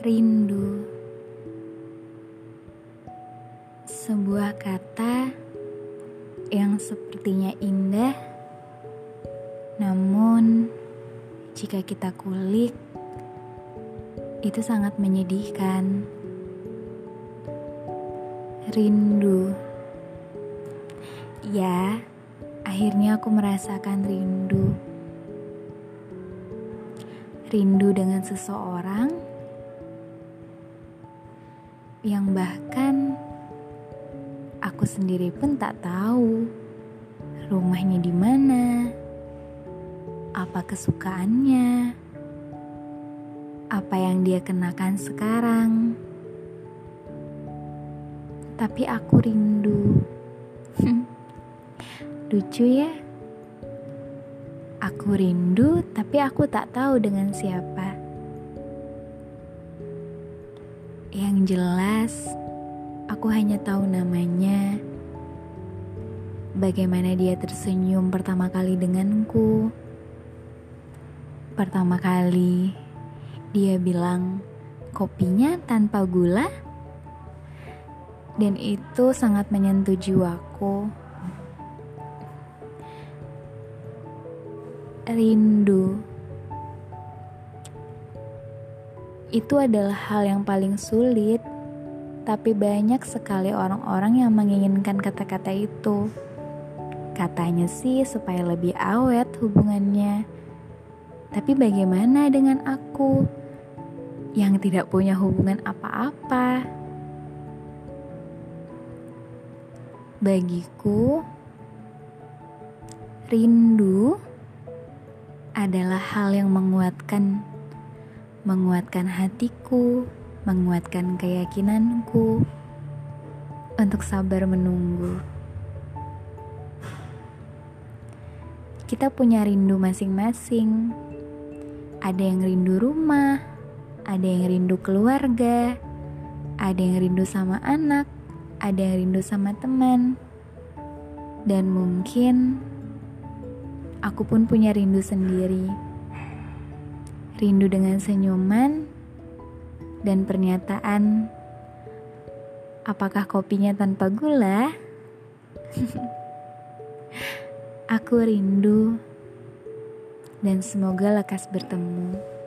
Rindu. Sebuah kata yang sepertinya indah Namun jika kita kulik Itu sangat menyedihkan. Rindu. Ya, akhirnya aku merasakan rindu. Rindu dengan seseorang yang bahkan aku sendiri pun tak tahu rumahnya di mana, apa kesukaannya, apa yang dia kenakan sekarang. Tapi aku rindu. Lucu ya? Aku rindu, tapi aku tak tahu dengan siapa. Yang jelas, aku hanya tahu namanya. Bagaimana dia tersenyum pertama kali denganku. Pertama kali dia bilang kopinya tanpa gula. Dan itu sangat menyentuh jiwaku. Rindu itu adalah hal yang paling sulit, tapi banyak sekali orang-orang yang menginginkan kata-kata itu. Katanya sih supaya lebih awet hubungannya. Tapi bagaimana dengan aku yang tidak punya hubungan apa-apa? Bagiku, rindu adalah hal yang menguatkan menguatkan hatiku, menguatkan keyakinanku untuk sabar menunggu. Kita punya rindu masing-masing. Ada yang rindu rumah, ada yang rindu keluarga, ada yang rindu sama anak, ada yang rindu sama teman. Dan mungkin aku pun punya rindu sendiri rindu dengan senyuman dan pernyataan apakah kopinya tanpa gula? Aku rindu dan semoga lekas bertemu.